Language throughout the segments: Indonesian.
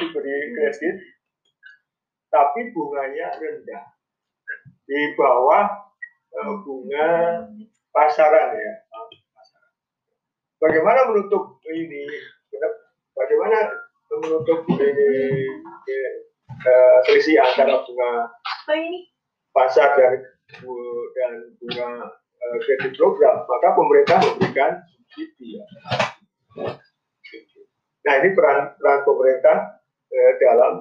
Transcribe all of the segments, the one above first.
diberi kredit, tapi bunganya rendah, di bawah uh, bunga pasaran ya. Bagaimana menutup ini? Bagaimana menutup ini, uh, selisih antara bunga pasar dan dan bunga uh, kredit program? Maka pemerintah memberikan subsidi. Ya. Nah ini peran peran pemerintah uh, dalam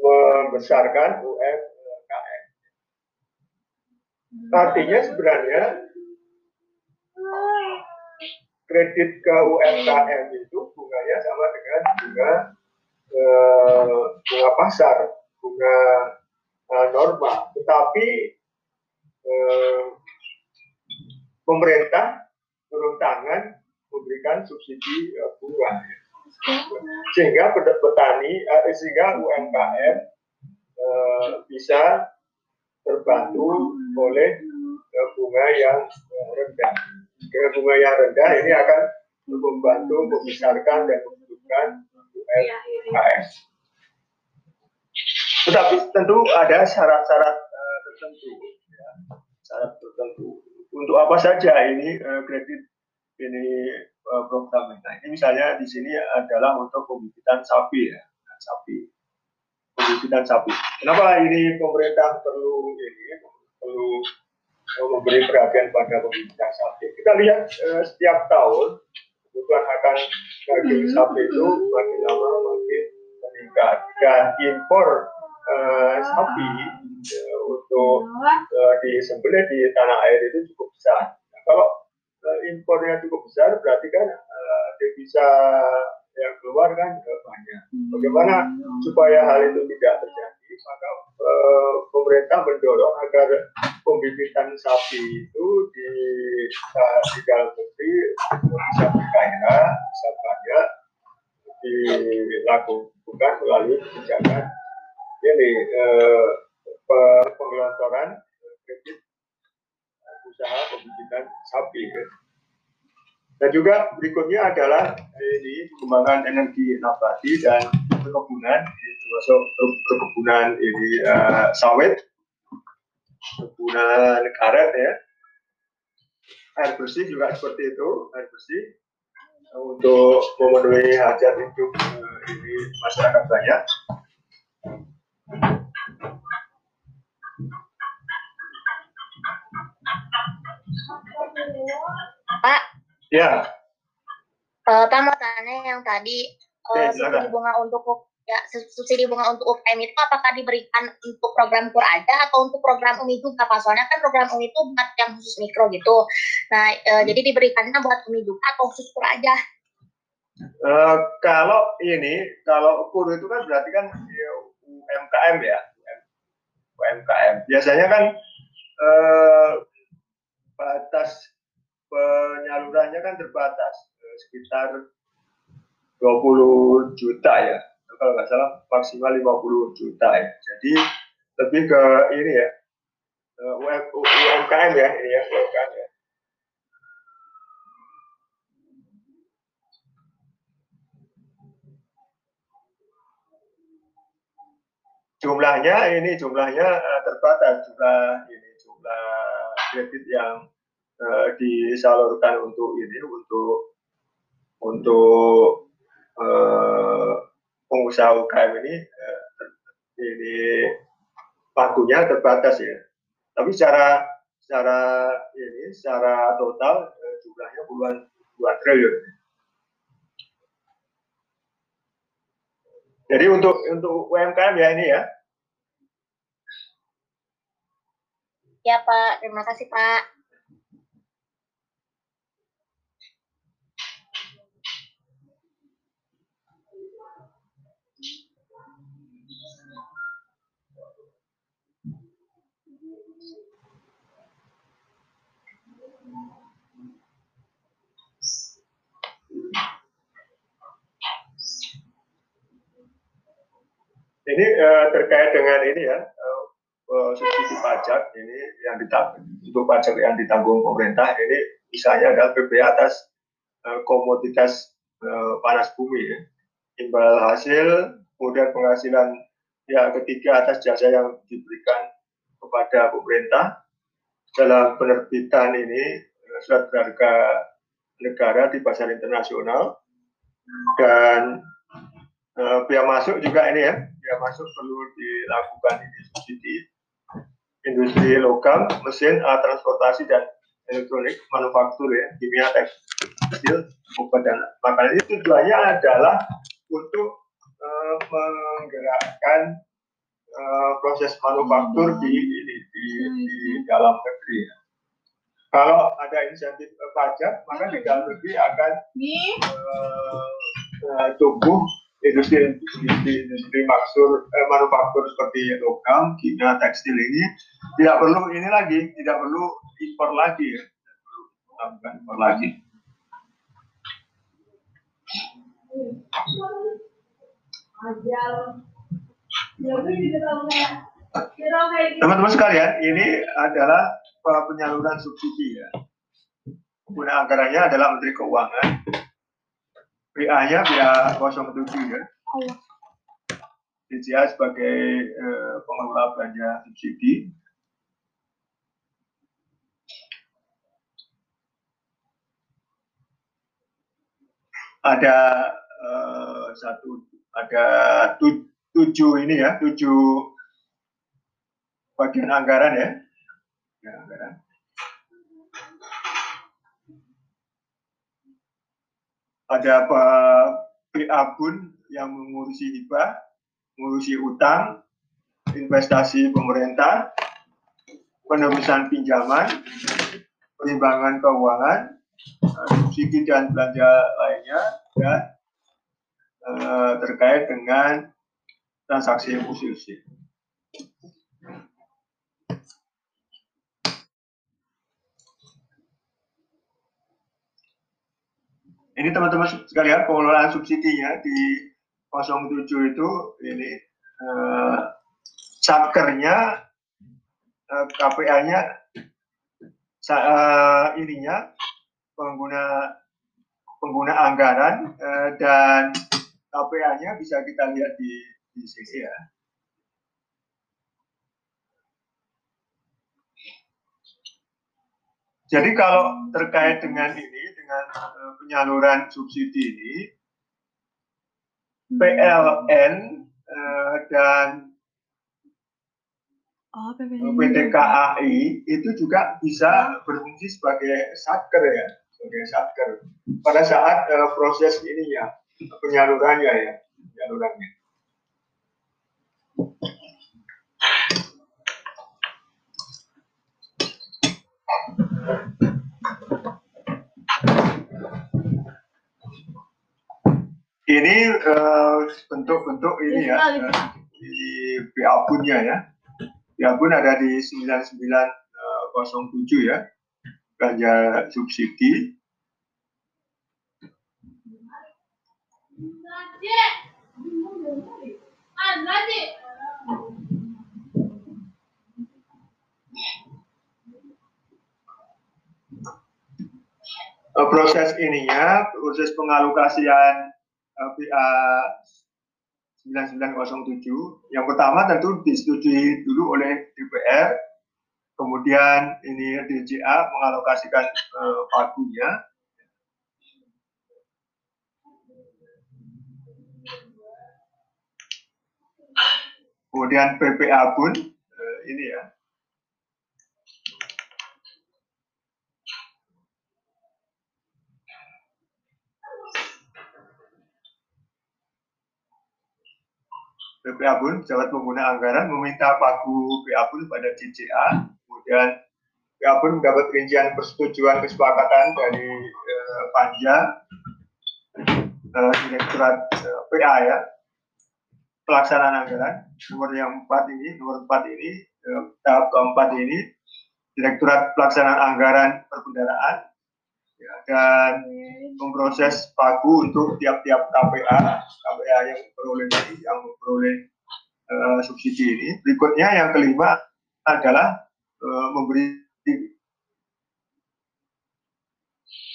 membesarkan UMKM. Artinya sebenarnya kredit ke UMKM itu bunganya sama dengan bunga eh, bunga pasar, bunga eh, normal. Tetapi eh, pemerintah turun tangan memberikan subsidi eh, bunga sehingga petani eh, sehingga UMKM eh, bisa terbantu oleh eh, bunga yang eh, rendah dengan bunga yang rendah ini akan membantu membesarkan dan membutuhkan UMKM. Tetapi tentu ada syarat-syarat uh, tertentu, ya. syarat tertentu. Untuk apa saja ini kredit ini uh, program nah, ini misalnya di sini adalah untuk pembibitan sapi ya, sapi, pembibitan sapi. Kenapa ini pemerintah perlu ini perlu memberi perhatian pada pembibitan sapi. Kita lihat eh, setiap tahun kebutuhan akan daging hmm. sapi itu makin lama makin meningkat dan impor eh, sapi eh, untuk eh, disembelih di tanah air itu cukup besar. Nah, kalau eh, impornya cukup besar berarti kan eh, devisa yang keluar kan banyak. Bagaimana supaya hal itu tidak terjadi? Maka eh, pemerintah mendorong agar pembibitan sapi itu di uh, di dalam negeri bisa berkaya, bisa banyak dilakukan melalui kebijakan ini uh, penggelontoran kredit usaha pembibitan sapi. Dan juga berikutnya adalah ini pengembangan energi nabati dan perkebunan, termasuk perkebunan ini uh, sawit kebunan karet ya. Air bersih juga seperti itu air bersih. Untuk memenuhi hajat hidup uh, ini masyarakat banyak Pak. Ya. Uh, Pak mau tanya yang tadi uh, subsidi bunga untuk ya subsidi bunga untuk UKM itu apakah diberikan untuk program kur aja atau untuk program umi juga pak soalnya kan program umi itu buat yang khusus mikro gitu nah e, hmm. jadi diberikannya buat umi juga atau khusus kur aja uh, kalau ini kalau kur itu kan berarti kan ya, UMKM ya UMKM biasanya kan uh, batas penyalurannya kan terbatas sekitar 20 juta ya kalau nggak salah maksimal 50 juta ya. Jadi lebih ke ini ya UMKM ya ini ya UMKM ya. Jumlahnya ini jumlahnya uh, terbatas jumlah ini jumlah kredit yang uh, disalurkan untuk ini untuk untuk uh, pengusaha UKM ini eh, ini pagunya terbatas ya. Tapi secara secara ini secara total eh, jumlahnya puluhan puluhan triliun. Jadi untuk untuk UMKM ya ini ya. Ya Pak, terima kasih Pak. Ini uh, terkait dengan ini ya uh, subsidi pajak ini yang ditanggung untuk pajak yang ditanggung pemerintah ini misalnya adalah PPh atas uh, komoditas uh, panas bumi ya. imbal hasil, kemudian penghasilan ya ketiga atas jasa yang diberikan kepada pemerintah dalam penerbitan ini surat berharga negara di pasar internasional dan uh, biaya masuk juga ini ya biaya masuk perlu dilakukan ini subsidi industri logam mesin alat transportasi dan elektronik manufaktur ya kimia tekstil obat dan makanan itu tujuannya adalah untuk uh, menggerakkan uh, proses manufaktur di, di, di, di dalam negeri ya. Kalau ada insentif pajak, maka di dalam negeri akan uh, uh, tumbuh industri industri, industri maksur eh, manufaktur seperti logam, kimia, tekstil ini tidak perlu ini lagi, tidak perlu impor lagi, ya. tidak perlu impor lagi. Teman-teman sekalian, ini adalah penyaluran subsidi ya. Guna anggarannya adalah Menteri Keuangan PA-nya PA 07 ya. DCA sebagai eh, pengelola belanja subsidi. Ada eh, satu, ada tu, tujuh ini ya, tujuh bagian anggaran ya. ya anggaran. Ada PA Bun yang mengurusi hibah, mengurusi utang, investasi pemerintah, penebusan pinjaman, perimbangan keuangan, eh, subsidi dan belanja lainnya, dan uh, terkait dengan transaksi emosi. Ini teman-teman sekalian pengelolaan subsidinya di 07 itu ini eh, satkernya eh, KPA-nya eh, ininya pengguna pengguna anggaran eh, dan KPA-nya bisa kita lihat di di sini ya. Jadi kalau terkait dengan ini, dengan uh, penyaluran subsidi ini, PLN uh, dan oh, PT KAI itu juga bisa berfungsi sebagai satker ya, sebagai satker pada saat uh, proses ini ya penyalurannya ya, penyalurannya. Ini eh, bentuk-bentuk uh, ini ya, uh, di BA-nya ya. BA-bun ada di 9907 uh, ya, belanja subsidi. Proses ininya, proses pengalokasian PA 9907. Yang pertama tentu disetujui dulu oleh DPR, kemudian ini DJA mengalokasikan uh, pagunya. Kemudian PPA pun uh, ini ya BPA Bun, pejabat pengguna anggaran, meminta pagu BPA Bun pada CCA, kemudian BPA Bun mendapat rincian persetujuan kesepakatan dari eh, Panja, eh, Direktorat eh, PA ya, pelaksanaan anggaran, nomor yang empat ini, nomor empat ini, eh, tahap keempat ini, Direktorat Pelaksanaan Anggaran Perbendaraan, ya, dan memproses pagu untuk tiap-tiap KPA, KPA yang memperoleh yang memperoleh uh, subsidi ini. Berikutnya yang kelima adalah uh, memberi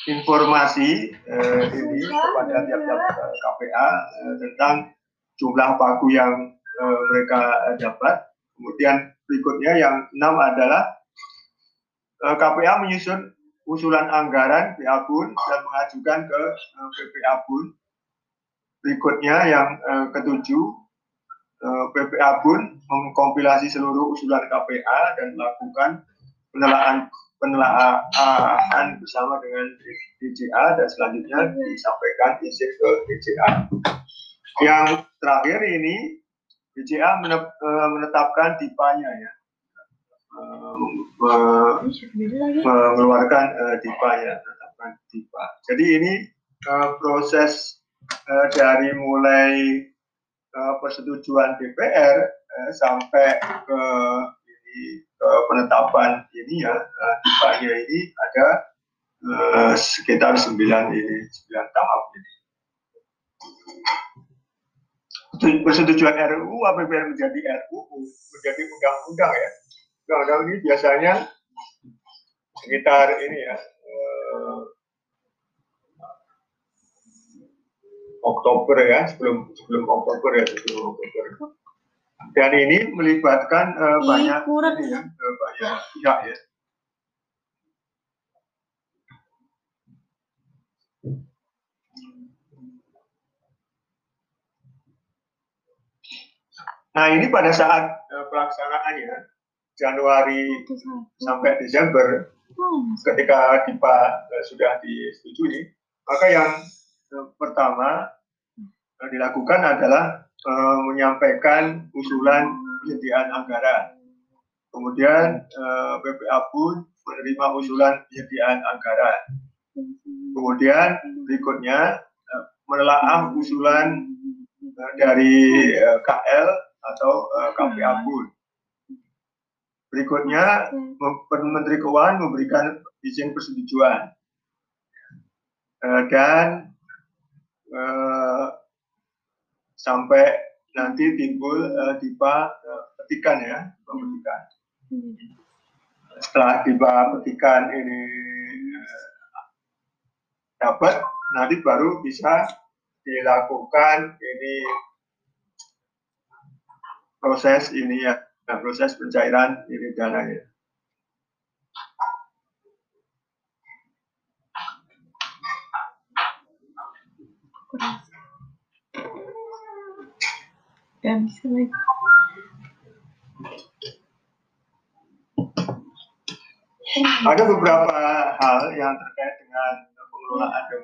informasi uh, ini kepada tiap-tiap KPA uh, tentang jumlah pagu yang uh, mereka dapat. Kemudian berikutnya yang enam adalah KPA menyusun usulan anggaran PA Bun dan mengajukan ke uh, PPA. Berikutnya yang uh, ketujuh uh, PPA mengkompilasi seluruh usulan KPA dan melakukan penelaahan penelaahan bersama dengan DJA dan selanjutnya disampaikan izin ke DJA. Yang terakhir ini DJA eh, menetapkan tipanya ya, eh, mengeluarkan uh, tipanya, menetapkan tipa. Jadi ini proses dari mulai persetujuan DPR sampai ke uh, penetapan ini ya uh, di ini ada uh, sekitar sembilan ini sembilan tahap ini. Persetujuan RUU APBN menjadi RUU menjadi undang-undang ya. Undang-undang ini biasanya sekitar ini ya uh, Oktober ya sebelum sebelum Oktober ya sebelum Oktober dan ini melibatkan uh, banyak kurang ya, uh, banyak pihak ya. Nah ini pada saat uh, pelaksanaannya Januari sampai Desember ketika DIPA uh, sudah disetujui maka yang uh, pertama uh, dilakukan adalah uh, menyampaikan usulan penyediaan anggaran. Kemudian uh, eh, BPA pun menerima usulan penyediaan anggaran. Kemudian berikutnya uh, menelaah usulan dari KL atau KPA pun. Berikutnya Menteri Keuangan memberikan izin persetujuan. Uh, dan uh, sampai nanti timbul uh, tiba uh, petikan ya, petikan. Setelah tiba petikan ini dapat, nanti baru bisa dilakukan ini proses ini ya, nah, proses pencairan ini dananya. Gak bisa lagi. Ada beberapa hal yang terkait dengan pengelolaan dan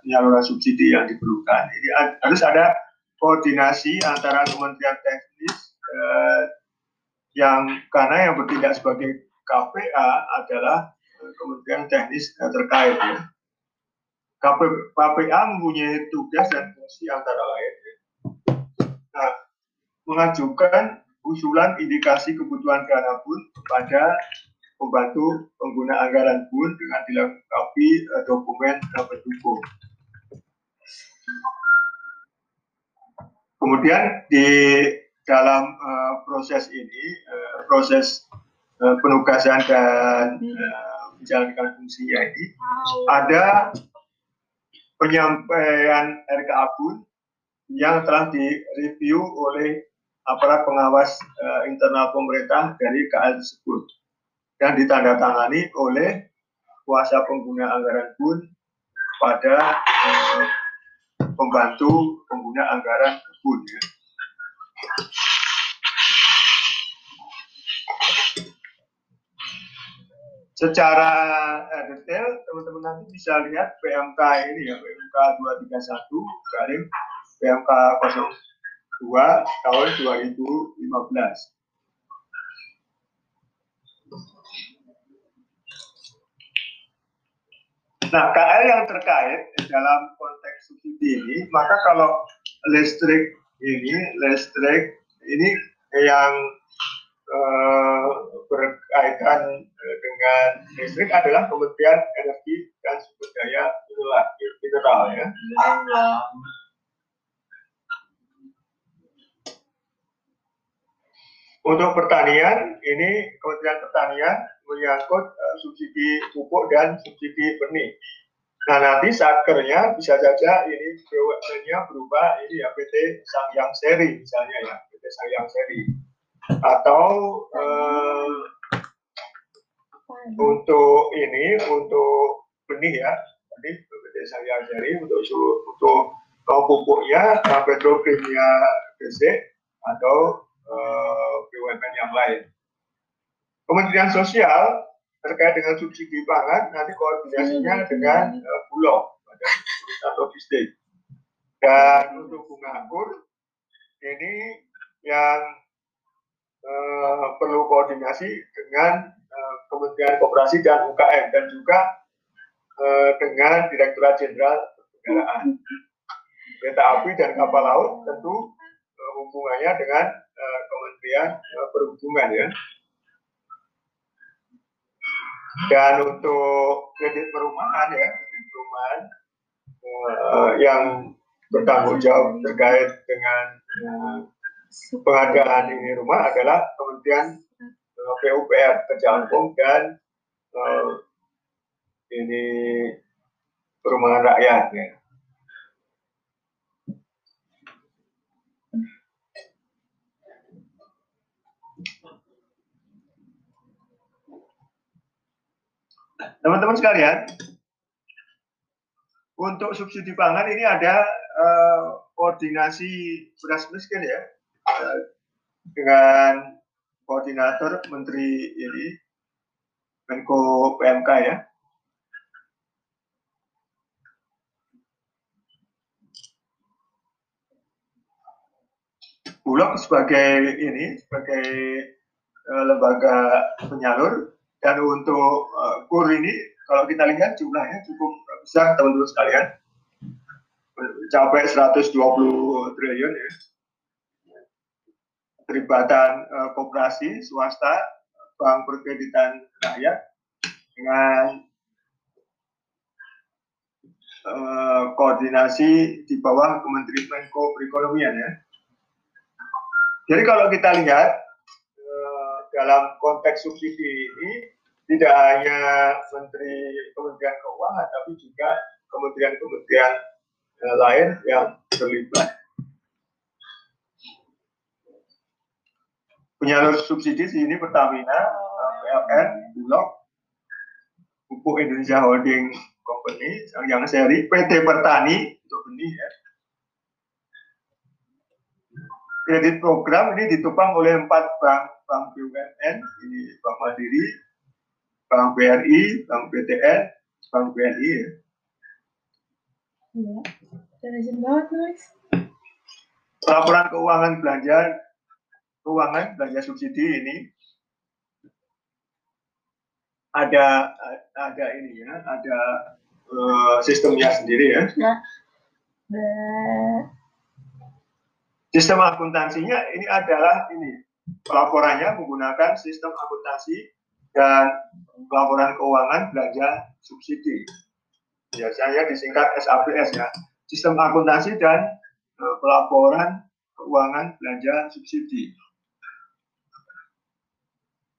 penyaluran subsidi yang diperlukan. Ini harus ada koordinasi antara Kementerian Teknis eh, yang karena yang bertindak sebagai KPA adalah eh, Kementerian Teknis eh, terkait ya. KPA mempunyai tugas dan fungsi antara lain. Nah, mengajukan usulan indikasi kebutuhan dana pun kepada pembantu pengguna anggaran pun dengan dilengkapi uh, dokumen pendukung. Kemudian di dalam uh, proses ini, uh, proses uh, penugasan dan uh, menjalankan fungsinya ini, ada penyampaian RKA pun yang telah direview oleh aparat pengawas uh, internal pemerintah dari KL tersebut dan ditandatangani oleh kuasa pengguna anggaran pun pada uh, pembantu pengguna anggaran pun ya. Secara uh, detail teman-teman nanti bisa lihat PMK ini ya PMK 231 garing PMK 0 2 tahun 2015. Nah, KL yang terkait dalam konteks subsidi ini, maka kalau listrik ini, listrik ini yang eh, berkaitan dengan listrik adalah Kementerian Energi dan Sumber Daya Mineral ya. Untuk pertanian, ini Kementerian Pertanian menyangkut uh, subsidi pupuk dan subsidi benih. Nah nanti sakernya bisa saja ini BUMN-nya berupa ini ya PT Sangyang Seri misalnya ya PT Sangyang Seri atau eh, untuk ini untuk benih ya tadi PT Sangyang Seri untuk untuk pupuknya Petrokimia BC atau eh, BUMN yang lain. Kementerian Sosial terkait dengan subsidi pangan nanti koordinasinya iya, dengan uh, Bulog dan logistik. Dan untuk bunga anggur ini yang uh, perlu koordinasi dengan uh, Kementerian Koperasi dan UKM dan juga uh, dengan Direktorat Jenderal Pernegaraan. Kereta api dan kapal laut tentu uh, hubungannya dengan uh, Kementerian uh, Perhubungan ya. Dan untuk kredit perumahan ya, kredit perumahan uh, yang bertanggung jawab terkait dengan uh, pengadaan ini rumah adalah Kementerian uh, PUPR Kerjaan Umum dan uh, ini perumahan rakyat ya. Teman-teman sekalian, untuk subsidi pangan ini ada uh, koordinasi beras miskin ya dengan koordinator Menteri ini Menko PMK ya. Bulog sebagai ini sebagai uh, lembaga penyalur dan untuk uh, kur ini kalau kita lihat jumlahnya cukup besar teman-teman sekalian. Mencapai 120 triliun ya. Terlibatan uh, koperasi, swasta, bank perkreditan rakyat dengan uh, koordinasi di bawah Kementerian Menko Perekonomian ya. Jadi kalau kita lihat dalam konteks subsidi ini tidak hanya Menteri Kementerian Keuangan tapi juga kementerian-kementerian lain yang terlibat. Penyalur subsidi di sini Pertamina, PLN, Bulog, Pupuk Indonesia Holding Company, yang seri PT Pertani untuk benih ya. Kredit program ini ditopang oleh empat bank Bank BUMN, ini Bank Mandiri, Bank BRI, Bank BTN, Bank BNI ya. Iya, rajin banget. Laporan keuangan belanja keuangan belanja subsidi ini ada ada ini ya, ada uh, sistemnya sendiri ya. Nah, Sistem akuntansinya ini adalah ini pelaporannya menggunakan sistem akuntansi dan laporan keuangan belanja subsidi. Biasanya disingkat SABS ya. Sistem akuntansi dan e, pelaporan keuangan belanja subsidi.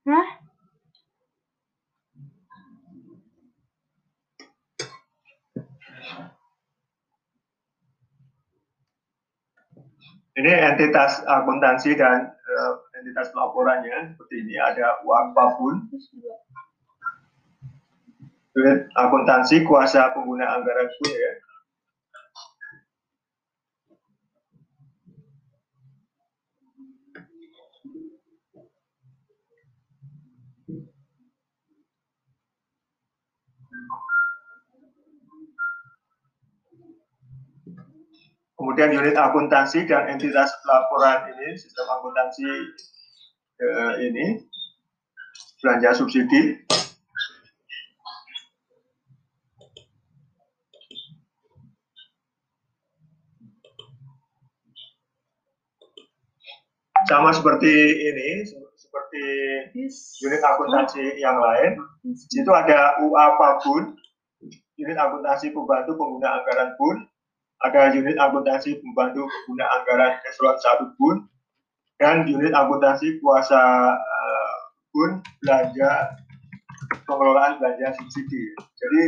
Hah? Ini entitas akuntansi dan uh, entitas pelaporannya seperti ini. Ada uang babun. Akuntansi kuasa pengguna anggaran pun ya Kemudian unit akuntansi dan entitas laporan ini, sistem akuntansi eh, ini, belanja subsidi. Sama seperti ini, seperti unit akuntansi yang lain, itu ada UA Pabun, unit akuntansi pembantu pengguna anggaran pun, ada unit akuntansi pembantu pengguna anggaran eselon satu pun dan unit akuntansi kuasa uh, pun belanja pengelolaan belanja subsidi. Jadi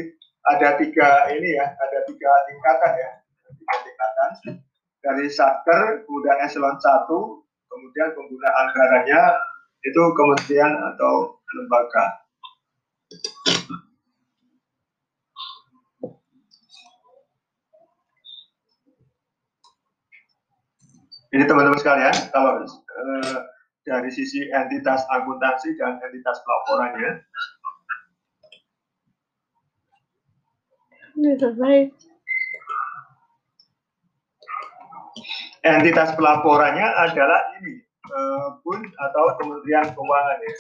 ada tiga ini ya, ada tiga tingkatan ya, tiga tingkatan dari satker, kemudian eselon 1, kemudian pengguna anggarannya itu kementerian atau lembaga. Ini teman-teman sekalian, kalau eh, dari sisi entitas akuntansi dan entitas pelaporannya, entitas pelaporannya adalah ini eh, pun atau Kementerian Keuangan ya.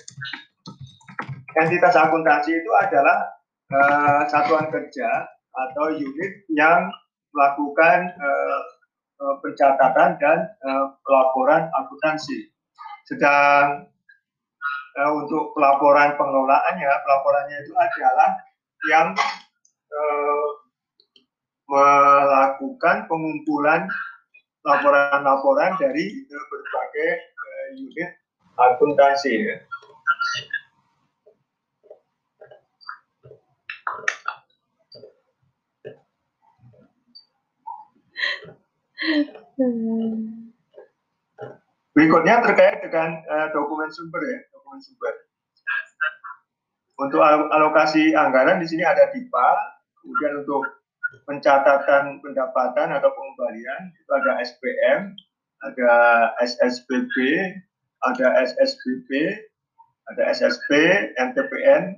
Entitas akuntansi itu adalah uh, satuan kerja atau unit yang melakukan uh, pencatatan dan uh, pelaporan akuntansi. Sedang uh, untuk pelaporan pengelolaannya, pelaporannya itu adalah yang melakukan pengumpulan laporan-laporan dari berbagai unit akuntansi. Ya. Berikutnya terkait dengan uh, dokumen sumber ya, dokumen sumber. Untuk alokasi anggaran di sini ada DIPA, kemudian untuk pencatatan pendapatan atau pengembalian itu ada SPM, ada SSBB, ada SSBB, ada SSP, NTPN.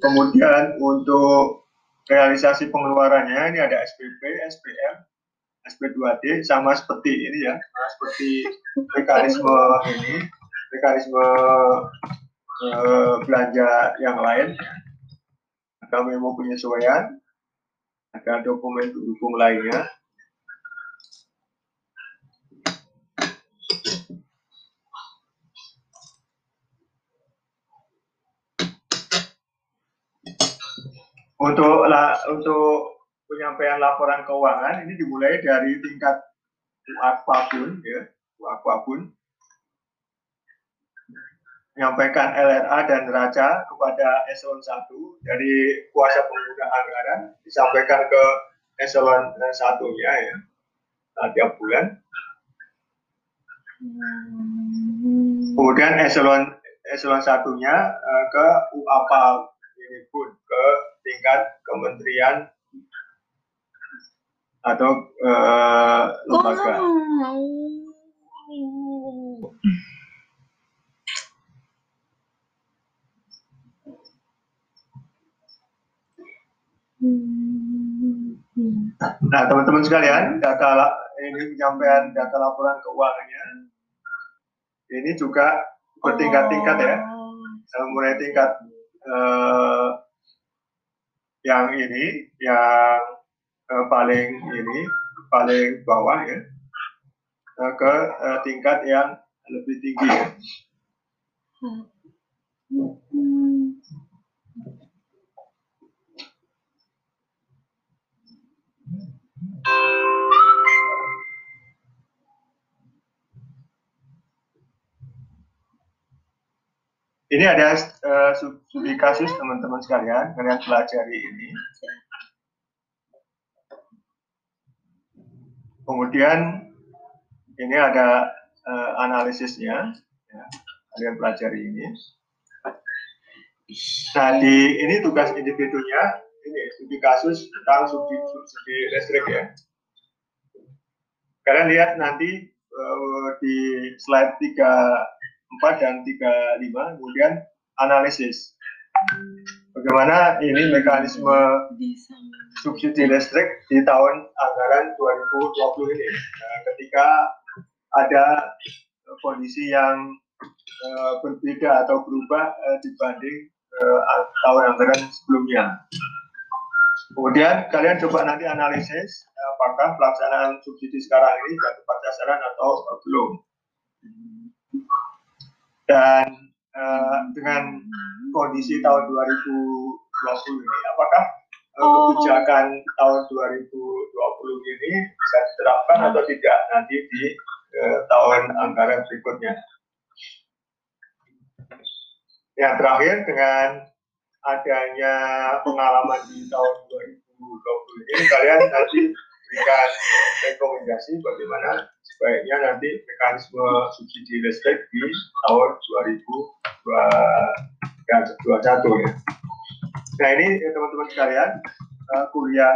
Kemudian untuk realisasi pengeluarannya ini ada SPP, SPM, SP2D sama seperti ini ya, seperti mekanisme ini, mekanisme eh, belanja yang lain. Ada memo penyesuaian, ada dokumen pendukung lainnya. Untuk lah, untuk penyampaian laporan keuangan ini dimulai dari tingkat apa pun ya, apa pun menyampaikan LRA dan neraca kepada eselon 1 dari kuasa pengguna anggaran disampaikan ke eselon satunya ya tiap bulan. Kemudian eselon eselon satunya uh, ke UAPA ini pun ke tingkat kementerian atau uh, lembaga. Nah, teman-teman sekalian, data ini penyampaian data laporan keuangannya ini juga bertingkat-tingkat ya, oh. mulai tingkat uh, yang ini, yang uh, paling ini, paling bawah ya, uh, ke uh, tingkat yang lebih tinggi ya. Ini ada uh, studi kasus teman-teman sekalian, kalian pelajari ini. Kemudian ini ada uh, analisisnya, ya, kalian pelajari ini. Nah ini tugas individunya ini studi kasus tentang subsidi, subsidi listrik ya. Kalian lihat nanti uh, di slide 34 dan 35, kemudian analisis. Bagaimana ini mekanisme subsidi listrik di tahun anggaran 2020 ini, nah, ketika ada kondisi yang uh, berbeda atau berubah uh, dibanding uh, tahun anggaran sebelumnya. Kemudian kalian coba nanti analisis apakah pelaksanaan subsidi sekarang ini sudah tepat sasaran atau belum. Dan uh, dengan kondisi tahun 2020 ini, apakah uh, kebijakan tahun 2020 ini bisa diterapkan atau tidak nanti di uh, tahun anggaran berikutnya. Yang terakhir dengan adanya pengalaman di tahun 2020 ini kalian nanti berikan rekomendasi bagaimana sebaiknya nanti mekanisme subsidi listrik di tahun 2021 ya. Nah ini teman-teman sekalian uh, kuliah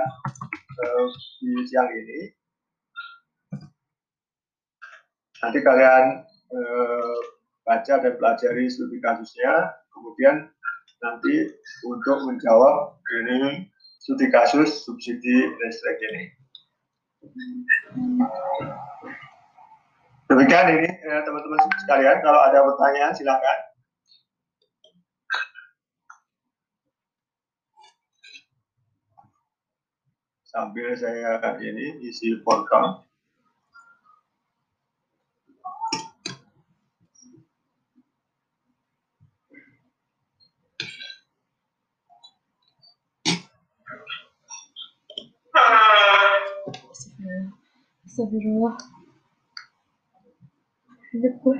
uh, di siang ini nanti kalian uh, baca dan pelajari studi kasusnya kemudian nanti untuk menjawab ini studi kasus subsidi listrik ini. Demikian ini teman-teman sekalian, kalau ada pertanyaan silakan. Sambil saya ini isi portal. Astagfirullah. Hidup gue.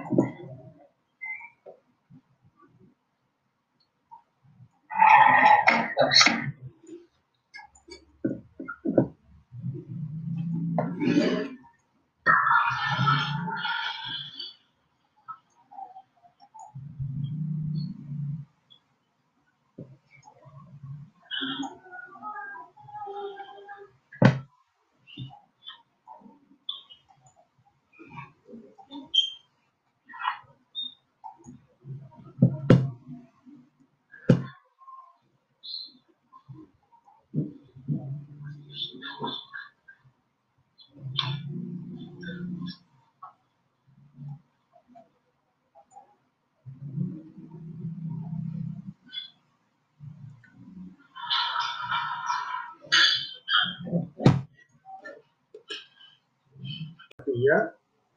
artinya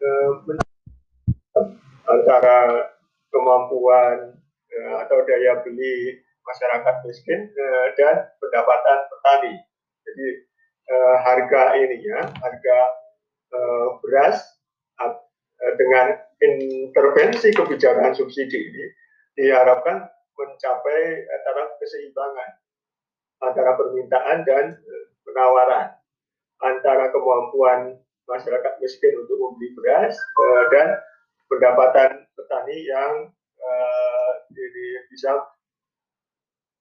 eh, antara kemampuan eh, atau daya beli masyarakat miskin eh, dan pendapatan petani. Jadi eh, harga ini ya, harga eh, beras eh, dengan intervensi kebijakan subsidi ini diharapkan mencapai antara keseimbangan antara permintaan dan penawaran antara kemampuan masyarakat miskin untuk membeli beras uh, dan pendapatan petani yang uh, bisa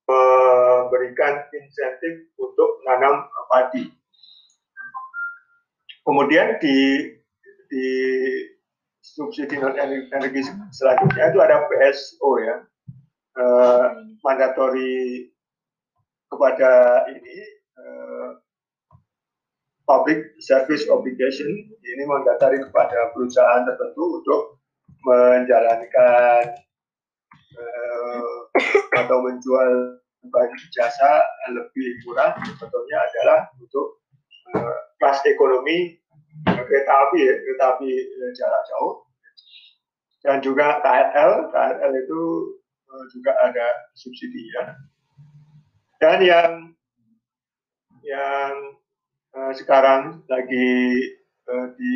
memberikan insentif untuk menanam padi. Kemudian di di subsidi non energi selanjutnya itu ada PSO ya, uh, mandatori kepada ini uh, public service obligation ini mandatari kepada perusahaan tertentu untuk menjalankan uh, atau menjual bahan jasa lebih murah sebetulnya adalah untuk uh, kelas ekonomi kereta api ya, kereta api jarak jauh. Dan juga KRL KRL itu uh, juga ada subsidinya. Dan yang yang uh, sekarang lagi uh, di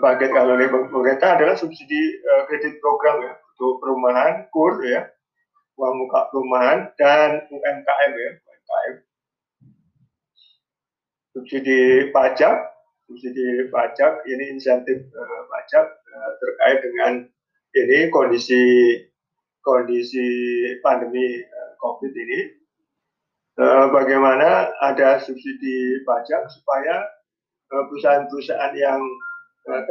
uh, oleh pemerintah adalah subsidi uh, kredit program ya untuk perumahan kur ya uang muka perumahan dan UMKM ya UMKM subsidi pajak subsidi pajak ini insentif uh, pajak uh, terkait dengan ini kondisi kondisi pandemi uh, COVID ini. Eh, bagaimana ada subsidi pajak supaya perusahaan-perusahaan yang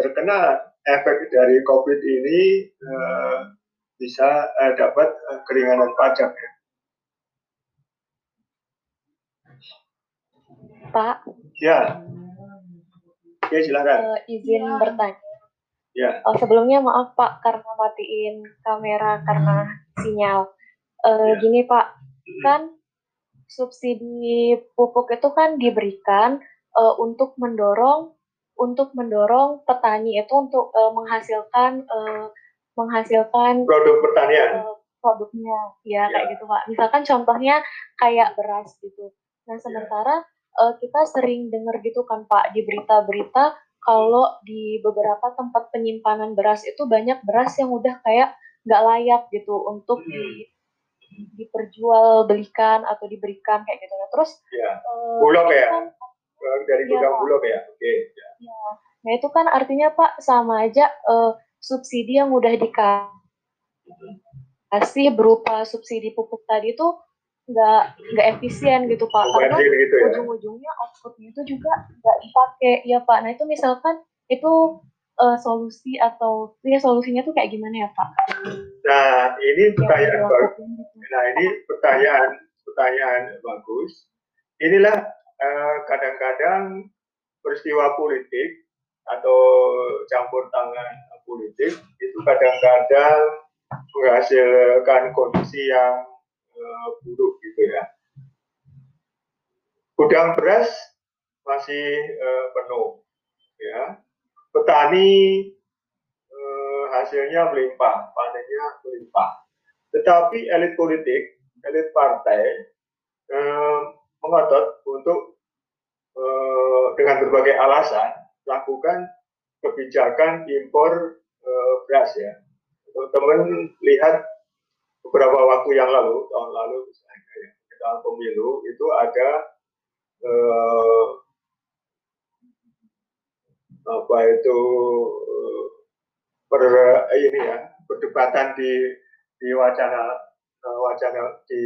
terkena efek dari COVID ini bisa dapat keringanan pajak ya. Pak. Ya. Ya silakan. Uh, izin bertanya. Ya. Oh, sebelumnya maaf Pak karena matiin kamera karena sinyal. Uh, ya. Gini Pak, kan subsidi pupuk itu kan diberikan uh, untuk mendorong untuk mendorong petani itu untuk uh, menghasilkan uh, menghasilkan produk pertanian uh, produknya ya, ya kayak gitu pak misalkan contohnya kayak beras gitu nah ya. sementara ya. uh, kita sering dengar gitu kan pak di berita-berita kalau di beberapa tempat penyimpanan beras itu banyak beras yang udah kayak nggak layak gitu untuk hmm. di diperjualbelikan atau diberikan kayak gitu. Nah, terus ya. Uh, bulog ya. Kan, dari iya, gudang ya, bulog ya. Oke. Okay. Ya. ya. Nah, itu kan artinya Pak sama aja uh, subsidi yang udah dikasih berupa subsidi pupuk tadi itu nggak nggak efisien gitu pak karena gitu ya? ujung-ujungnya outputnya itu juga nggak dipakai ya pak nah itu misalkan itu uh, solusi atau ya solusinya tuh kayak gimana ya pak? Nah ini pertanyaan bagus. Nah ini pertanyaan pertanyaan bagus. Inilah kadang-kadang peristiwa politik atau campur tangan politik itu kadang-kadang menghasilkan kondisi yang uh, buruk gitu ya. Gudang beras masih uh, penuh ya petani eh, hasilnya melimpah, panennya melimpah. Tetapi elit politik, elit partai eh, mengotot untuk eh, dengan berbagai alasan lakukan kebijakan impor eh, beras ya. Teman-teman lihat beberapa waktu yang lalu, tahun lalu misalnya ya, tahun pemilu itu ada eh, apa itu per ini ya perdebatan di di wacana wacana di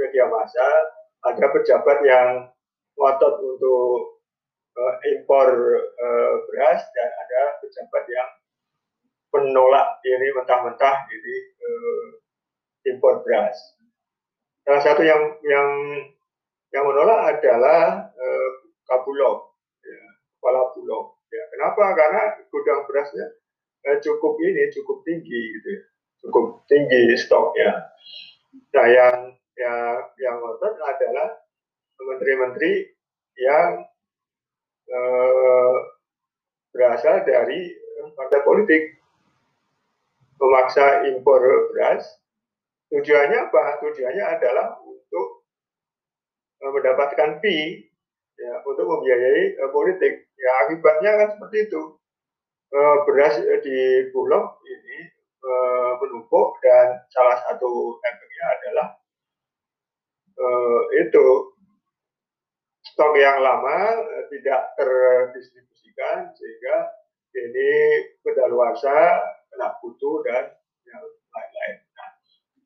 media massa ada pejabat yang ngotot untuk uh, impor uh, beras dan ada pejabat yang menolak ini mentah-mentah ini uh, impor beras. Salah satu yang yang yang menolak adalah uh, Kabulok, ya, kepala Bulog. Ya, kenapa? Karena gudang berasnya eh, cukup ini cukup tinggi gitu ya. Cukup tinggi stoknya. Nah, yang yang yang ngotot adalah menteri-menteri yang eh, berasal dari partai politik memaksa impor beras tujuannya apa? Tujuannya adalah untuk eh, mendapatkan fee ya, untuk membiayai uh, politik. Ya akibatnya kan seperti itu. Uh, beras di Bulog ini menumpuk dan salah satu efeknya adalah uh, itu stok yang lama uh, tidak terdistribusikan sehingga ini kedaluarsa kena kutu dan yang lain-lain. Nah,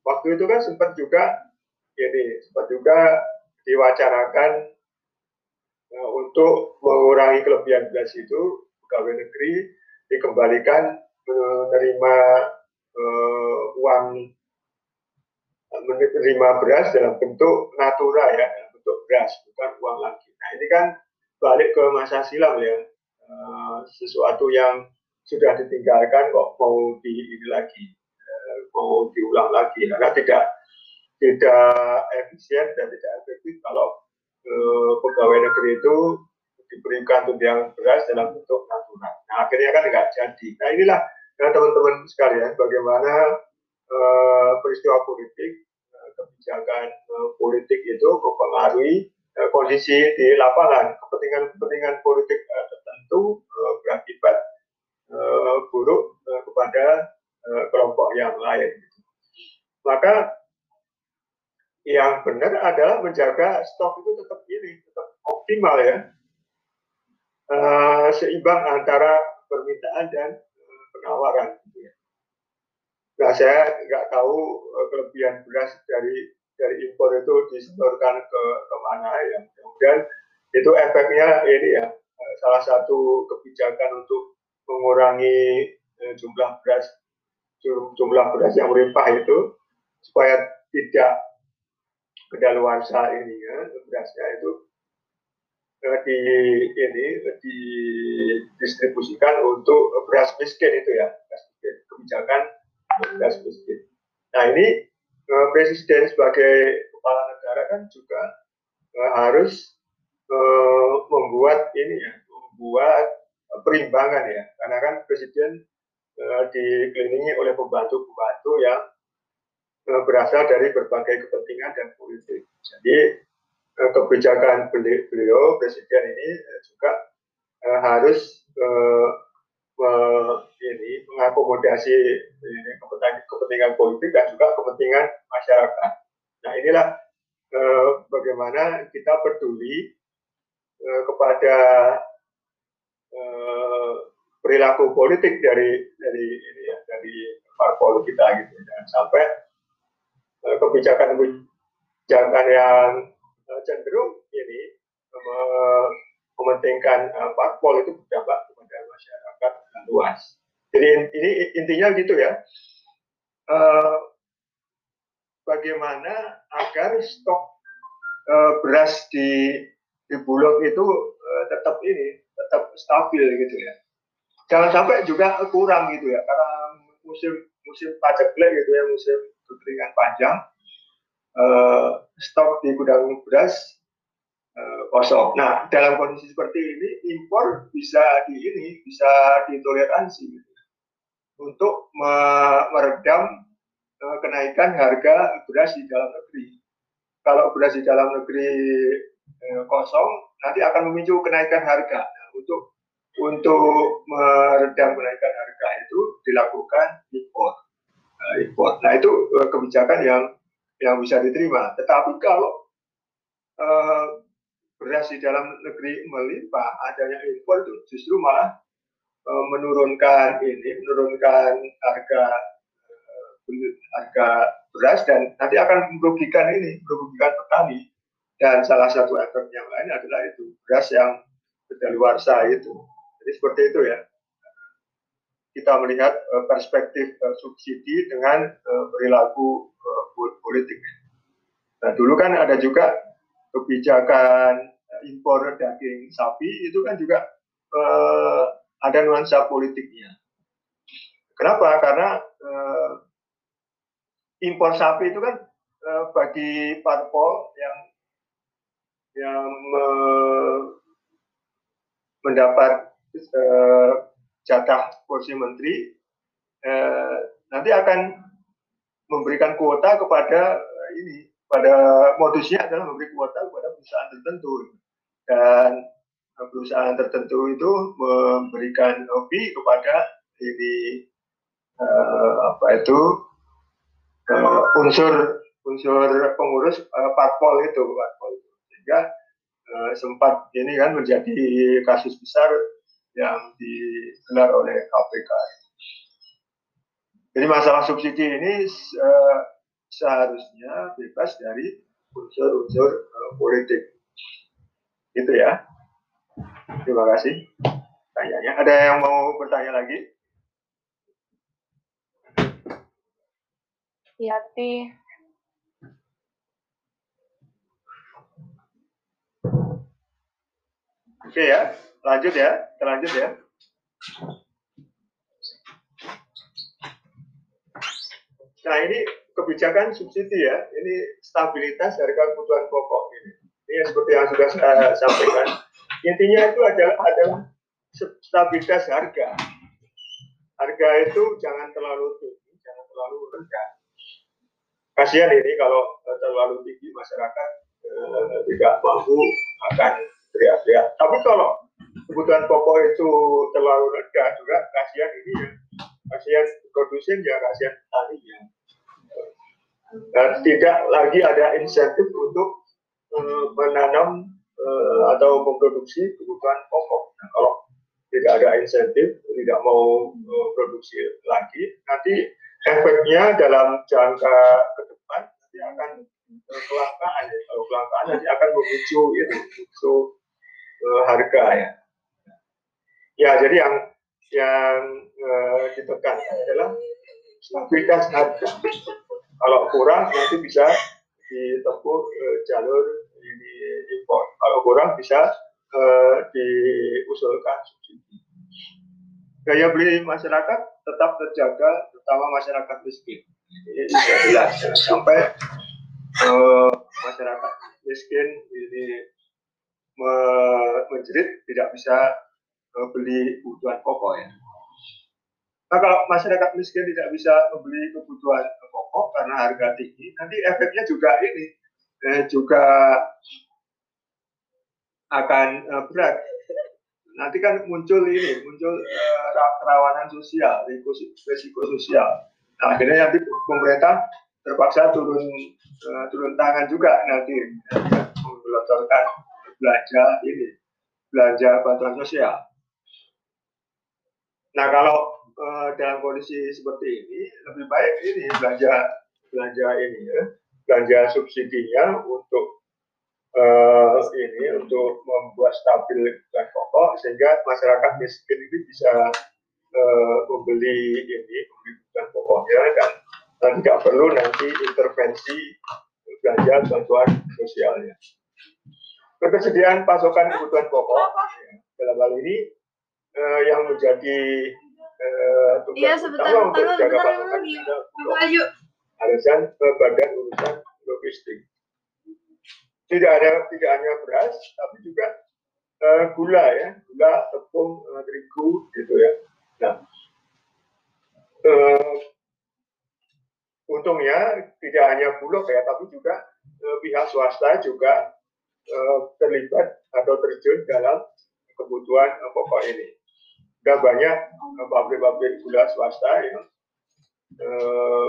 waktu itu kan sempat juga ini sempat juga diwacanakan Nah, untuk mengurangi kelebihan beras itu, pegawai negeri dikembalikan menerima uang menerima beras dalam bentuk natura ya, dalam bentuk beras, bukan uang lagi. Nah ini kan balik ke masa silam ya, uh, sesuatu yang sudah ditinggalkan kok mau di ini lagi, uh, mau diulang lagi, karena tidak tidak efisien dan tidak efektif kalau eh, pegawai negeri itu diberikan tunjangan beras dalam bentuk natural. Nah akhirnya kan nggak jadi. Nah inilah ya, teman-teman sekalian bagaimana eh, peristiwa politik, kebijakan eh, politik itu mempengaruhi eh, kondisi di lapangan. Kepentingan-kepentingan politik eh, tertentu berakibat buruk kepada kelompok yang lain. Maka yang benar adalah menjaga stok itu tetap ini, tetap optimal ya. Uh, seimbang antara permintaan dan uh, penawaran. Nah, saya nggak tahu uh, kelebihan beras dari dari impor itu disetorkan ke ke mana ya. Kemudian itu efeknya ini ya, uh, salah satu kebijakan untuk mengurangi uh, jumlah beras jumlah beras yang melimpah itu supaya tidak kedaluarsa ini ya berasnya itu di ini didistribusikan untuk beras miskin itu ya kebijakan beras miskin. Nah ini uh, presiden sebagai kepala negara kan juga uh, harus uh, membuat ini ya membuat perimbangan ya karena kan presiden uh, dikelilingi oleh pembantu-pembantu yang Eh, berasal dari berbagai kepentingan dan politik. Jadi eh, kebijakan beliau presiden ini juga harus ini mengakomodasi ini, kepentingan, kepentingan politik dan juga kepentingan masyarakat. inilah eh, bagaimana kita peduli eh, kepada eh, perilaku politik dari dari ini ya, dari parpol kita gitu dan sampai eh, kebijakan kebijakan yang eh, cenderung ini eh, mementingkan uh, parpol itu berdampak kepada masyarakat luas. Jadi ini intinya gitu ya. Uh, bagaimana agar stok uh, beras di di Bulog itu uh, tetap ini tetap stabil gitu ya. Jangan sampai juga kurang gitu ya karena musim musim paceklik gitu ya musim kekeringan panjang uh, stok di gudang beras uh, kosong. Nah dalam kondisi seperti ini impor bisa di ini bisa ditoleransi gitu untuk meredam uh, kenaikan harga beras di dalam negeri. Kalau beras di dalam negeri uh, kosong, nanti akan memicu kenaikan harga. Nah, untuk untuk meredam kenaikan harga itu dilakukan impor. Uh, impor. Nah itu kebijakan yang yang bisa diterima. Tetapi kalau uh, beras di dalam negeri melimpah, adanya impor itu justru malah uh, menurunkan ini, menurunkan harga uh, harga beras dan nanti akan merugikan ini, merugikan petani. Dan salah satu efek yang lain adalah itu beras yang kedaluarsa itu. Jadi seperti itu ya. Kita melihat uh, perspektif uh, subsidi dengan perilaku politik. Nah dulu kan ada juga kebijakan impor daging sapi itu kan juga uh, ada nuansa politiknya. Kenapa? Karena uh, impor sapi itu kan uh, bagi parpol yang yang uh, mendapat uh, jatah kursi menteri uh, nanti akan memberikan kuota kepada uh, ini pada modusnya adalah memberi kuota kepada perusahaan tertentu dan perusahaan tertentu itu memberikan hobi kepada ini uh, apa itu uh, unsur unsur pengurus uh, parpol itu parpol sehingga uh, sempat ini kan menjadi kasus besar yang digelar oleh KPK. Jadi masalah subsidi ini seharusnya bebas dari unsur-unsur uh, politik. Itu ya. Terima kasih. Tanyanya. Ada yang mau bertanya lagi? Yati. Oke ya, lanjut ya, terlanjut ya. Nah ini kebijakan subsidi ya, ini stabilitas harga kebutuhan pokok ini. Ini seperti yang sudah saya sampaikan. Intinya itu adalah adalah stabilitas harga. Harga itu jangan terlalu tinggi, jangan terlalu rendah. Kasihan ini kalau terlalu tinggi masyarakat eh, tidak mampu akan teriak-teriak. Tapi kalau kebutuhan pokok itu terlalu rendah juga kasihan ini ya. Kasihan produsen ya, kasihan petani ya. Dan tidak lagi ada insentif untuk uh, menanam uh, atau memproduksi kebutuhan pokok. Nah, kalau tidak ada insentif, tidak mau uh, produksi lagi, nanti efeknya dalam jangka ke depan nanti akan kelangkaan. Kalau kelangkaan nanti akan memicu itu, memicu harga ya. Ya, jadi yang yang ditekan adalah stabilitas harga. Kalau kurang nanti bisa ditempuh uh, jalur ini impor. Kalau kurang bisa uh, diusulkan subsidi. Gaya beli masyarakat tetap terjaga, terutama masyarakat miskin. Ini jelas sampai uh, masyarakat miskin ini menjerit tidak bisa uh, beli kebutuhan pokok ya. Nah kalau masyarakat miskin tidak bisa membeli kebutuhan pokok karena harga tinggi, nanti efeknya juga ini eh, juga akan eh, berat. Nanti kan muncul ini, muncul eh, kerawanan sosial, risiko, sosial. Nah akhirnya nanti pemerintah terpaksa turun uh, turun tangan juga nanti menggelontorkan belanja ini belanja bantuan sosial. Nah kalau uh, dalam kondisi seperti ini lebih baik ini belanja belanja ini ya belanja subsidinya untuk uh, ini untuk membuat stabil kebutuhan pokok sehingga masyarakat miskin ini bisa uh, membeli ini membeli kebutuhan pokoknya dan tidak perlu nanti intervensi belanja bantuan sosialnya. Ketersediaan pasokan kebutuhan pokok ya, dalam hal ini yang menjadi eh, tugas iya, utama untuk jaga pasokan ada alasan badan urusan logistik. Tidak ada tidak hanya beras, tapi juga eh, gula ya, gula, tepung, eh, terigu gitu ya. Nah, eh, untungnya tidak hanya bulog ya, tapi juga eh, pihak swasta juga eh, terlibat atau terjun dalam kebutuhan pokok ini. Sudah banyak eh, pabrik-pabrik gula swasta yang eh,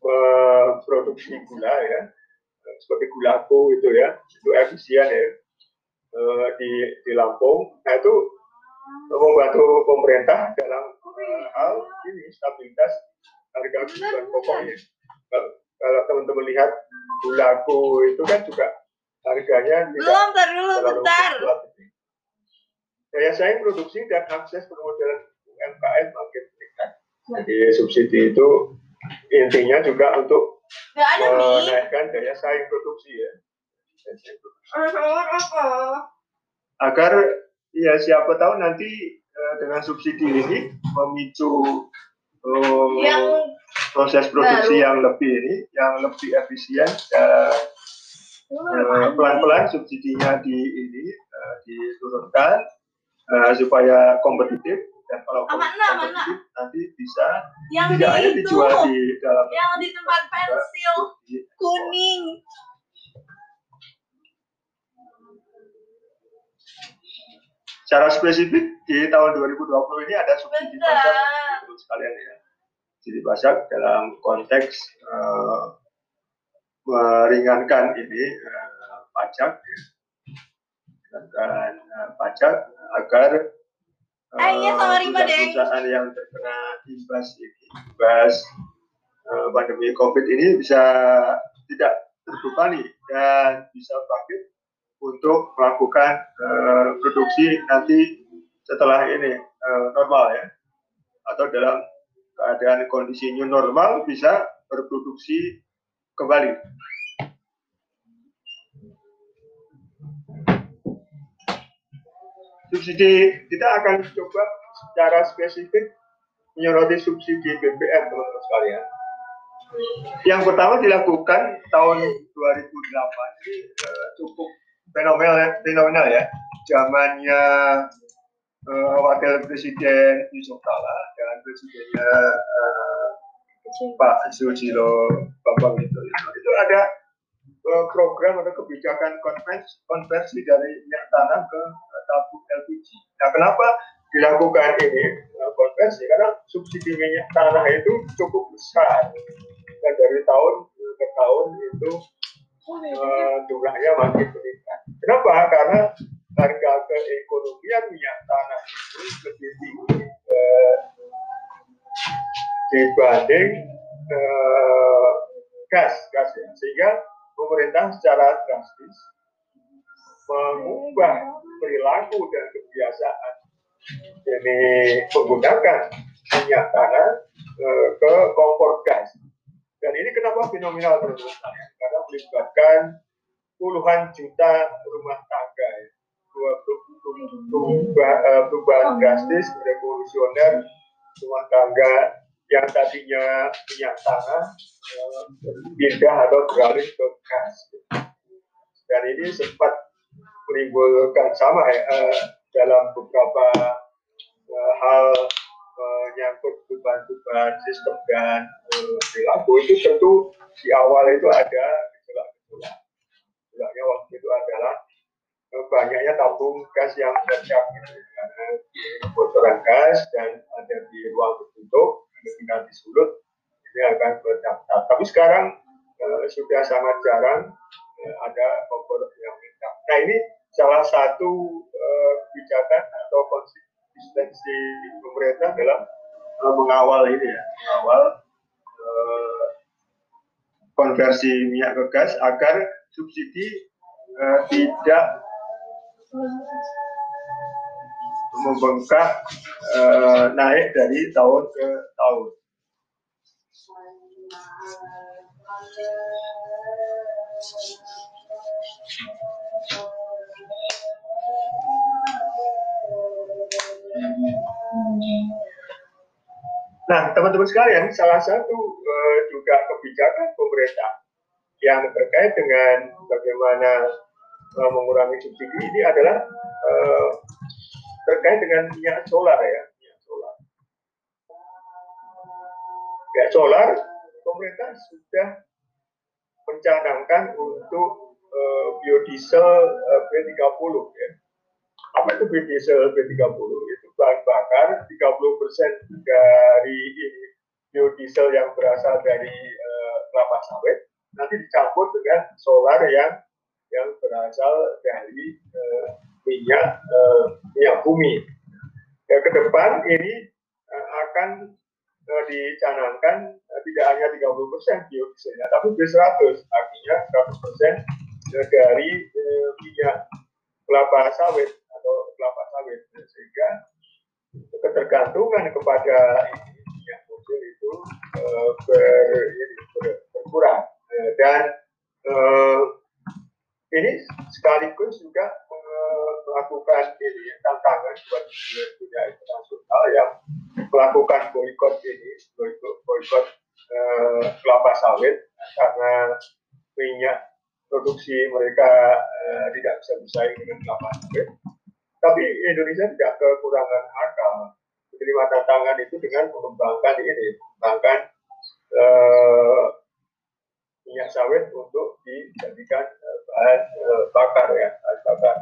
memproduksi gula ya, seperti gulaku itu ya, itu efisien ya eh, di di Lampung. Nah itu membantu pemerintah dalam eh, hal ini stabilitas harga kebutuhan pokoknya. Kalau teman-teman lihat gulaku itu kan juga harganya tidak belum dulu bentar. Daya saing produksi dan akses permodalan UMKM makin meningkat. Jadi subsidi itu intinya juga untuk menaikkan daya saing produksi ya. Agar ya siapa tahu nanti dengan subsidi ini memicu oh, yang proses produksi baru. yang lebih ini, yang lebih efisien dan uh, pelan-pelan subsidinya di ini uh, diturunkan uh, supaya kompetitif dan kalau kompetitif nanti bisa yang tidak hanya itu, dijual di dalam yang di tempat pensil kuning. Secara spesifik di tahun 2020 ini ada subsidi pajak sekalian ya. Jadi pajak dalam konteks uh, meringankan ini uh, pajak meringankan uh, pajak agar uh, iya, perusahaan yang terkena imbas ini imbas uh, pandemi covid ini bisa tidak terbebani dan bisa bangkit untuk melakukan uh, produksi nanti setelah ini uh, normal ya atau dalam keadaan kondisi new normal bisa berproduksi kembali. Subsidi kita akan coba secara spesifik menyoroti subsidi BBM teman-teman sekalian. Yang pertama dilakukan tahun 2008 ini uh, cukup fenomenal, fenomenal ya. Zamannya uh, wakil presiden Yusuf Kala dan presidennya uh, Pak Susilo Bambang itu, itu, itu ada program atau kebijakan konversi, konversi dari minyak tanah ke uh, tabung LPG. Nah, kenapa dilakukan ini uh, konversi? Karena subsidi minyak tanah itu cukup besar dan dari tahun ke tahun itu jumlahnya makin meningkat. Kenapa? Karena harga keekonomian minyak tanah itu lebih tinggi eh, dibanding eh, gas gas ya. sehingga pemerintah secara drastis mengubah perilaku dan kebiasaan ini menggunakan minyak tanah eh, ke kompor gas. Dan ini kenapa fenomenal menurut karena melibatkan puluhan juta rumah tangga ya. Perubahan, perubahan drastis revolusioner rumah tangga yang tadinya minyak tanah pindah atau beralih ke gas. Dan ini sempat menimbulkan sama ya dalam beberapa hal menyangkut perubahan-perubahan sistem dan perilaku. Itu tentu di awal itu ada gejolak-gejolak. Waktu itu adalah banyaknya tabung gas yang pecah karena bocoran gas dan ada di ruang tertutup tinggal disulut dia akan berdaftar. Tapi sekarang uh, sudah sangat jarang uh, ada kompor yang minta. Nah ini salah satu uh, kebijakan atau konsistensi pemerintah dalam uh, mengawal ini ya, mengawal uh, konversi minyak ke gas agar subsidi uh, tidak membengkak uh, naik dari tahun ke tahun. Nah, teman-teman sekalian, salah satu uh, juga kebijakan pemerintah yang terkait dengan bagaimana uh, mengurangi subsidi ini adalah uh, terkait dengan minyak solar ya, minyak solar. Minyak solar, pemerintah sudah mencanangkan untuk uh, biodiesel uh, B30 ya. Apa itu biodiesel B30? Itu bahan bakar 30% dari biodiesel yang berasal dari uh, kelapa sawit nanti dicampur dengan solar yang yang berasal dari uh, minyak uh, minyak bumi. Ya, ke depan ini uh, akan uh, dicanangkan uh, tidak hanya 30 persen biodieselnya, tapi B100, artinya 100 persen dari uh, minyak kelapa sawit atau kelapa sawit, sehingga ketergantungan kepada minyak fosil itu uh, ber, ber, berkurang uh, dan uh, ini sekaligus juga melakukan ini tantangan buat dunia internasional yang melakukan boykot ini boykot eh, kelapa sawit karena minyak produksi mereka eh, tidak bisa bersaing dengan kelapa sawit. Tapi Indonesia tidak kekurangan akal menerima tantangan itu dengan mengembangkan ini, mengembangkan eh, minyak sawit untuk dijadikan bahan bakar ya, bahan bakar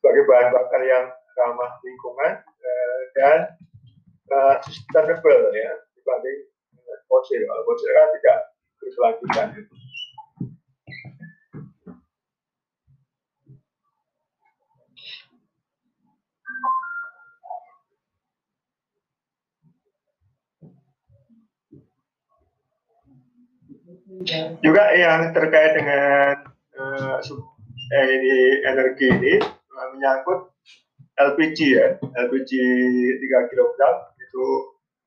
sebagai bahan bakar yang ramah lingkungan uh, dan uh, sustainable ya dibanding fosil. Kalau fosil kan tidak berkelanjutan. Juga yang terkait dengan uh, eh, ini energi ini menyangkut LPG ya, LPG 3 kg itu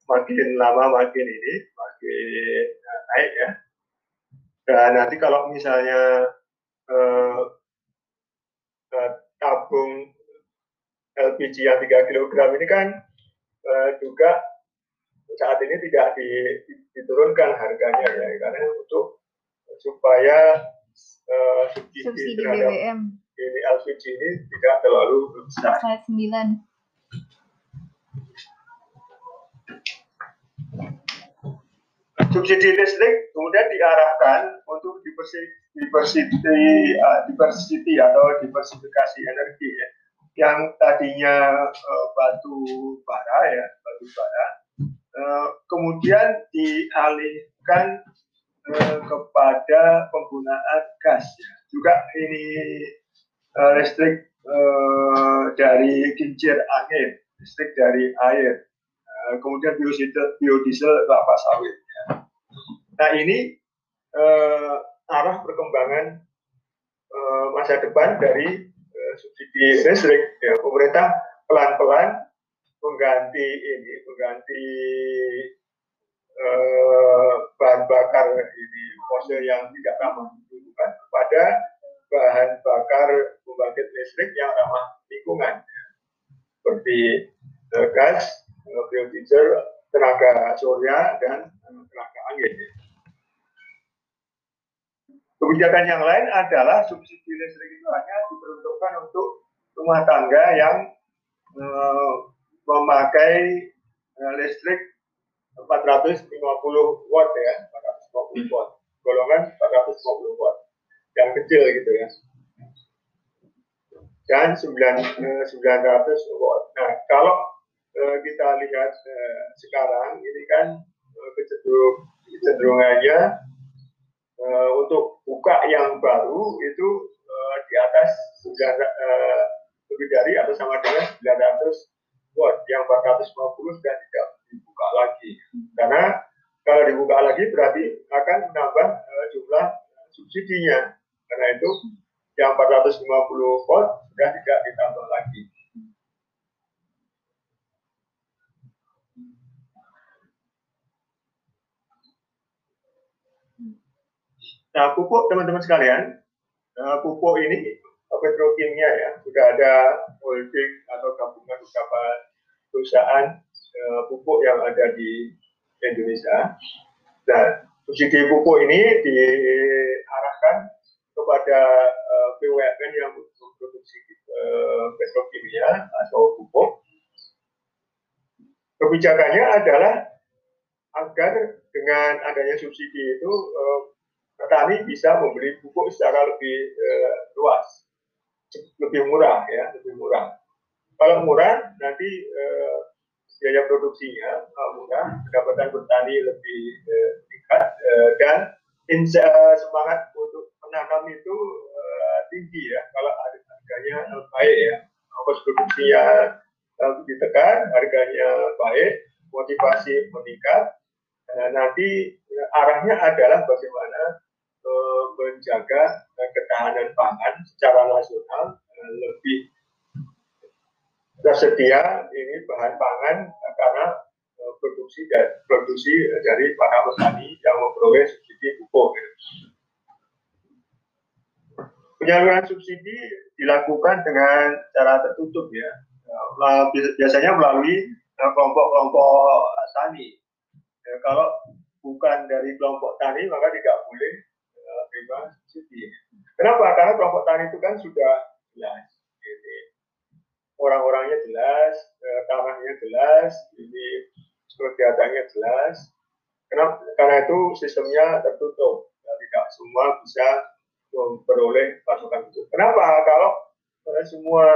makin lama makin ini makin naik ya. Dan nanti kalau misalnya eh, eh, tabung LPG yang 3 kg ini kan eh, juga saat ini tidak diturunkan harganya ya. Karena untuk supaya uh, subsidi, subsidi terhadap BBM ini LPG ini tidak terlalu besar. slide 9 Subsidi listrik kemudian diarahkan untuk diversity, diversity atau diversifikasi energi ya. Yang tadinya uh, batu bara ya, batu bara, uh, kemudian dialihkan uh, kepada penggunaan gas ya. Juga ini uh, listrik uh, dari kincir angin, listrik dari air, uh, kemudian biodiesel, biodiesel kelapa sawit. Ya. Nah ini arah perkembangan masa depan dari subsidi listrik. Ya, pemerintah pelan-pelan mengganti ini, mengganti bahan bakar ini fosil yang tidak ramah lingkungan kepada bahan bakar pembangkit listrik yang ramah lingkungan. Seperti uh, gas, biodiesel, tenaga surya dan uh, tenaga angin. Kebijakan yang lain adalah subsidi listrik itu hanya diperuntukkan untuk rumah tangga yang uh, memakai listrik 450 watt ya, 450 watt, golongan 450 watt yang kecil gitu ya dan 9, 900 watt. Nah kalau uh, kita lihat uh, sekarang ini kan uh, kecenderung cenderungannya uh, untuk buka yang baru itu uh, di atas 9, uh, lebih dari atau sama dengan 900 watt yang 450 sudah tidak dibuka lagi karena kalau dibuka lagi berarti akan menambah uh, jumlah subsidinya 250 volt sudah tidak ditambah lagi. Nah, pupuk teman-teman sekalian, eh, pupuk ini petrokimia ya, sudah ada holding atau gabungan beberapa perusahaan eh, pupuk yang ada di Indonesia. Dan subsidi pupuk ini di Kebijakannya adalah agar dengan adanya subsidi itu uh, petani bisa membeli pupuk secara lebih uh, luas, lebih murah ya, lebih murah. Kalau murah nanti uh, biaya produksinya murah, pendapatan petani lebih tingkat dan semangat untuk menanam itu uh, tinggi ya. Kalau harganya uh, baik ya, ongkos produksinya uh, ditekan, harganya baik, motivasi meningkat. Nah, nanti arahnya adalah bagaimana uh, menjaga uh, ketahanan pangan secara nasional lebih tersedia ini bahan pangan karena produksi dan produksi dari para petani yang memperoleh subsidi pupuk. Penyaluran subsidi dilakukan dengan cara tertutup ya, biasanya melalui kelompok-kelompok tani. Ya, kalau bukan dari kelompok tani maka tidak boleh terima subsidi. Kenapa? Karena kelompok tani itu kan sudah jelas. Ini orang-orangnya jelas, eh, tanahnya jelas, ini kegiatannya jelas. Kenapa? Karena itu sistemnya tertutup. Ya, tidak semua bisa memperoleh pasokan itu. Kenapa? Kalau semua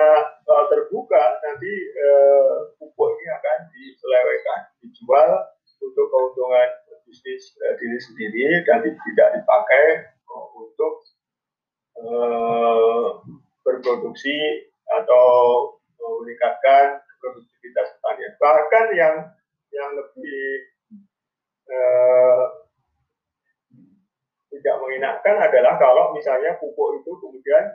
uh, terbuka, nanti uh, pupuk ini akan diselewengkan, dijual untuk keuntungan bisnis uh, diri sendiri dan tidak dipakai untuk berproduksi atau meningkatkan produktivitas pertanian. Bahkan yang yang lebih tidak mengenakan adalah kalau misalnya pupuk itu kemudian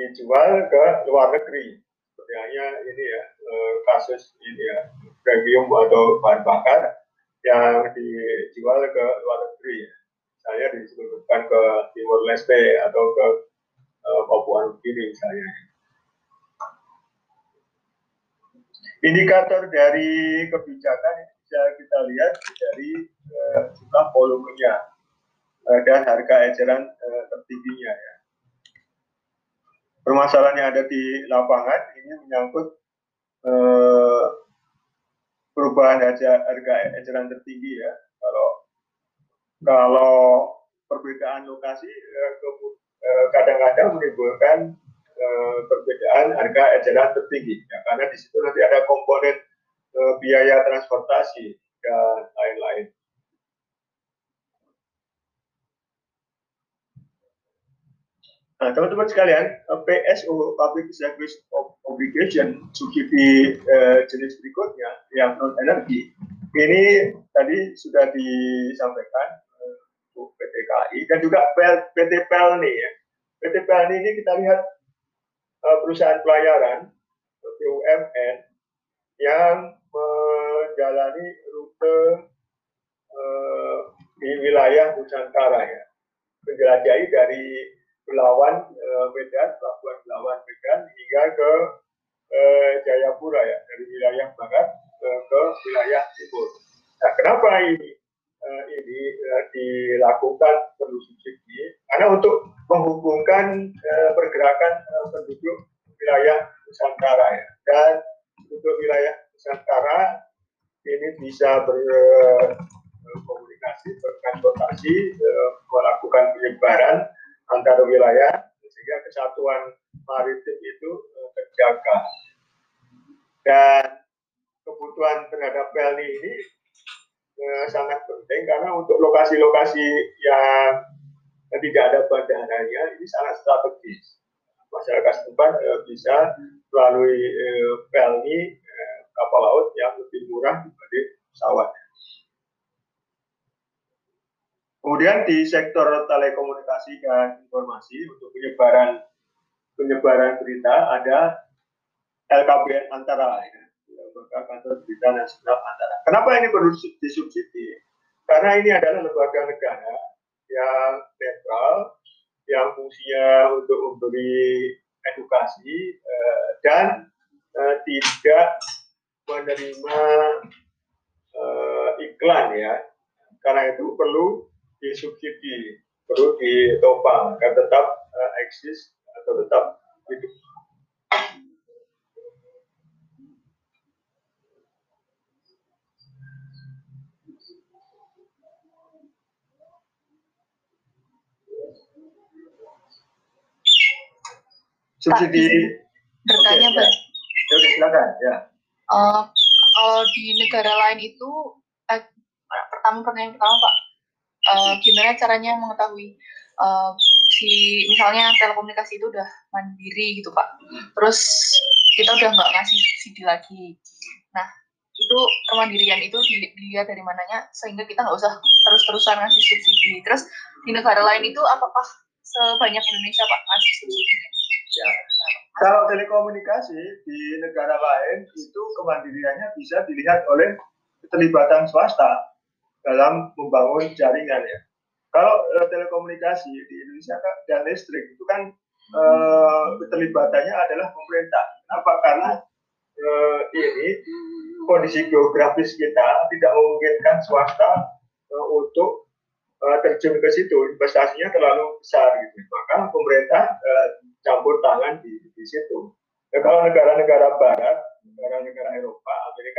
dijual ke luar negeri. Seperti hanya ini ya uh, kasus ini ya premium atau bahan bakar yang dijual ke luar negeri. Ya saya disebutkan ke Timur Leste atau ke uh, Papua Nugini misalnya. Indikator dari kebijakan bisa kita lihat dari uh, jumlah volumenya dan harga eceran tertingginya ya. Permasalahan yang ada di lapangan ini menyangkut uh, perubahan harga, harga eceran tertinggi ya. Kalau kalau perbedaan lokasi eh, eh, kadang-kadang menimbulkan eh, perbedaan harga eceran tertinggi ya, karena di situ nanti ada komponen biaya transportasi dan lain-lain. Nah, teman-teman sekalian, PSO (Public Service Obligation) subsidi eh, jenis berikutnya yang non energi ini tadi sudah disampaikan PT KAI dan juga PT Pelni ya. PT Pelni ini kita lihat uh, perusahaan pelayaran BUMN yang menjalani rute uh, di wilayah Nusantara ya. Menjelajahi dari Belawan uh, Medan, Pelabuhan Belawan Medan hingga ke uh, Jayapura ya, dari wilayah barat uh, ke wilayah timur. Nah, kenapa ini? uh, ini dilakukan perlu subsidi karena untuk menghubungkan pergerakan penduduk wilayah Nusantara ya dan penduduk wilayah Nusantara ini bisa berkomunikasi, bertransportasi, melakukan penyebaran antar wilayah sehingga kesatuan maritim itu uh, terjaga dan kebutuhan terhadap pelni ini eh, sangat penting karena untuk lokasi-lokasi yang tidak ada bandaranya ini sangat strategis. Masyarakat setempat eh, bisa melalui eh, pelni eh, kapal laut yang lebih murah dibanding pesawat. Kemudian di sektor telekomunikasi dan informasi untuk penyebaran penyebaran berita ada LKBN antara ya, lembaga kantor berita nasional antara. Kenapa ini perlu disubsidi? Karena ini adalah lembaga negara yang netral, yang fungsinya untuk memberi edukasi eh, dan eh, tidak menerima eh, iklan ya. Karena itu perlu disubsidi, perlu ditopang agar tetap uh, eksis atau tetap hidup. subsidi bertanya Oke, ya. Bang. oke silakan ya Eh, kalau di negara lain itu eh, pertama pertanyaan pertama Pak eh, gimana caranya mengetahui eh, si misalnya telekomunikasi itu udah mandiri gitu Pak. Terus kita udah nggak ngasih subsidi lagi. Nah itu kemandirian itu dili- dilihat dari mananya sehingga kita nggak usah terus-terusan ngasih subsidi terus di negara lain itu apakah sebanyak Indonesia Pak ngasih subsidi Ya. Kalau telekomunikasi di negara lain itu kemandiriannya bisa dilihat oleh keterlibatan swasta dalam membangun jaringan ya. Kalau eh, telekomunikasi di Indonesia dan listrik itu kan eh, keterlibatannya adalah pemerintah. Kenapa? Karena eh, ini kondisi geografis kita tidak memungkinkan swasta eh, untuk eh, terjun ke situ investasinya terlalu besar gitu maka pemerintah eh, campur tangan di, di situ ya, kalau negara-negara barat negara-negara Eropa